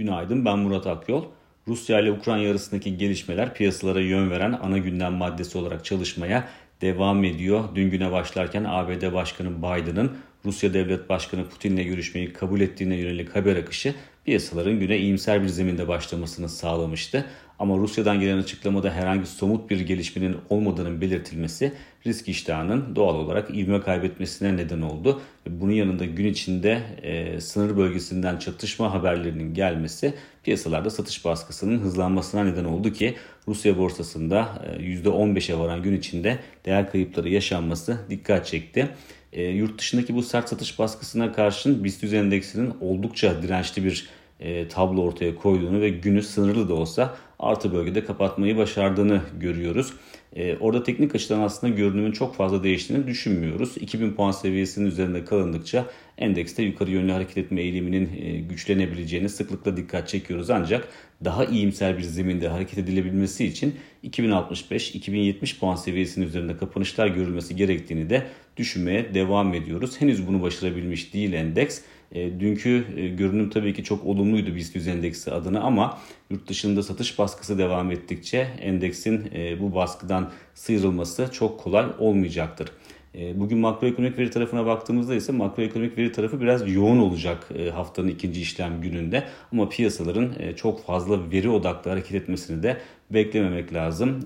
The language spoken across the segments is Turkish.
Günaydın ben Murat Akyol. Rusya ile Ukrayna arasındaki gelişmeler piyasalara yön veren ana gündem maddesi olarak çalışmaya devam ediyor. Dün güne başlarken ABD Başkanı Biden'ın Rusya Devlet Başkanı Putin'le görüşmeyi kabul ettiğine yönelik haber akışı piyasaların güne iyimser bir zeminde başlamasını sağlamıştı. Ama Rusya'dan gelen açıklamada herhangi somut bir gelişmenin olmadığının belirtilmesi risk iştahının doğal olarak ivme kaybetmesine neden oldu. Bunun yanında gün içinde e, sınır bölgesinden çatışma haberlerinin gelmesi piyasalarda satış baskısının hızlanmasına neden oldu ki Rusya borsasında e, %15'e varan gün içinde değer kayıpları yaşanması dikkat çekti. E, yurt dışındaki bu sert satış baskısına karşın BIST endeksinin oldukça dirençli bir e, tablo ortaya koyduğunu ve günü sınırlı da olsa artı bölgede kapatmayı başardığını görüyoruz. E, orada teknik açıdan aslında görünümün çok fazla değiştiğini düşünmüyoruz. 2000 puan seviyesinin üzerinde kalındıkça endekste yukarı yönlü hareket etme eğiliminin e, güçlenebileceğini sıklıkla dikkat çekiyoruz. Ancak daha iyimser bir zeminde hareket edilebilmesi için 2065-2070 puan seviyesinin üzerinde kapanışlar görülmesi gerektiğini de düşünmeye devam ediyoruz. Henüz bunu başarabilmiş değil endeks. E, dünkü e, görünüm tabii ki çok olumluydu BIST 100 endeksi adına ama yurt dışında satış baskısı devam ettikçe endeksin e, bu baskıdan sıyrılması çok kolay olmayacaktır. E, bugün makroekonomik veri tarafına baktığımızda ise makroekonomik veri tarafı biraz yoğun olacak e, haftanın ikinci işlem gününde. Ama piyasaların çok fazla veri odaklı hareket etmesini de beklememek lazım.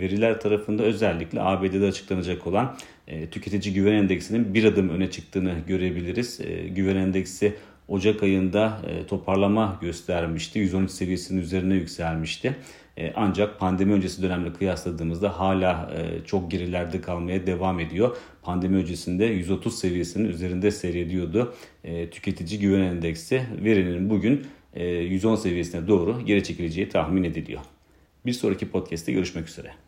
Veriler tarafında özellikle ABD'de açıklanacak olan tüketici güven endeksinin bir adım öne çıktığını görebiliriz. Güven endeksi Ocak ayında toparlama göstermişti. 113 seviyesinin üzerine yükselmişti. E, ancak pandemi öncesi dönemle kıyasladığımızda hala e, çok gerilerde kalmaya devam ediyor. Pandemi öncesinde 130 seviyesinin üzerinde seyrediyordu. E, tüketici güven endeksi verinin bugün 110 seviyesine doğru geri çekileceği tahmin ediliyor. Bir sonraki podcast'te görüşmek üzere.